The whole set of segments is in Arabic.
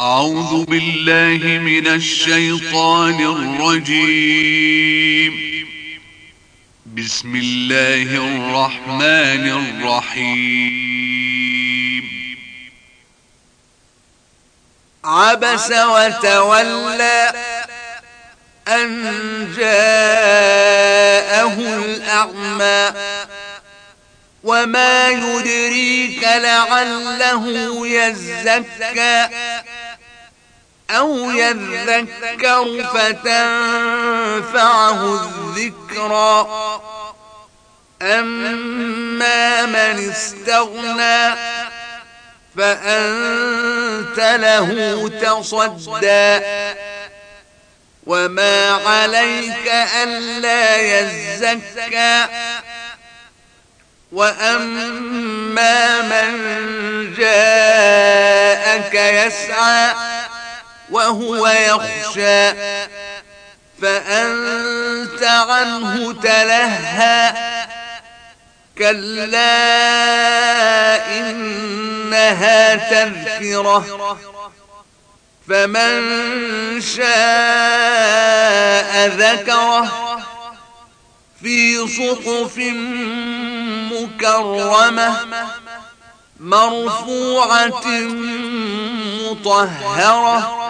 أعوذ بالله من الشيطان الرجيم. بسم الله الرحمن الرحيم. عبس وتولى أن جاءه الأعمى. وما يدريك لعله يزكى. أو يذكر فتنفعه الذكرى أما من استغنى فأنت له تصدى. وما عليك ألا يزكى. وأما من جاءك يسعى وهو يخشى. فأنت عنه تلهى. كلا إنها تذكرة. فمن شاء ذكره. في صحف مكرمة. مرفوعة مطهرة.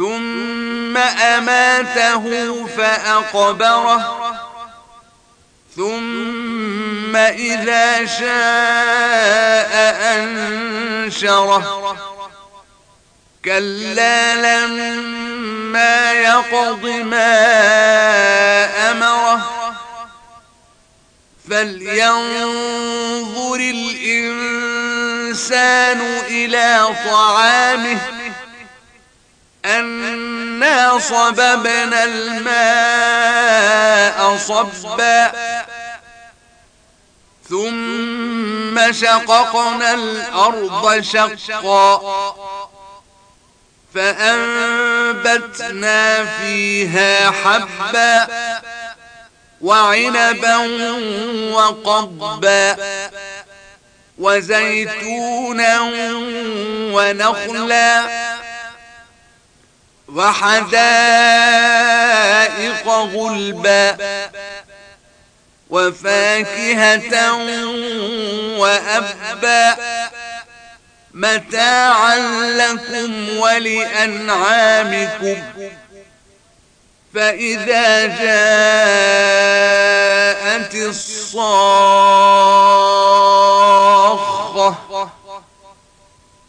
ثم أماته فأقبره. ثم إذا شاء أنشره. كلا لما يقض ما أمره. فلينظر الإنسان إلى طعامه. أنا صببنا الماء صبا. ثم شققنا الأرض شقا. فأنبتنا فيها حبا وعنبا وقضبا وزيتونا ونخلا. وحدائق غلبا وفاكهة وأبا متاعا لكم ولأنعامكم فإذا جاءت الصاخة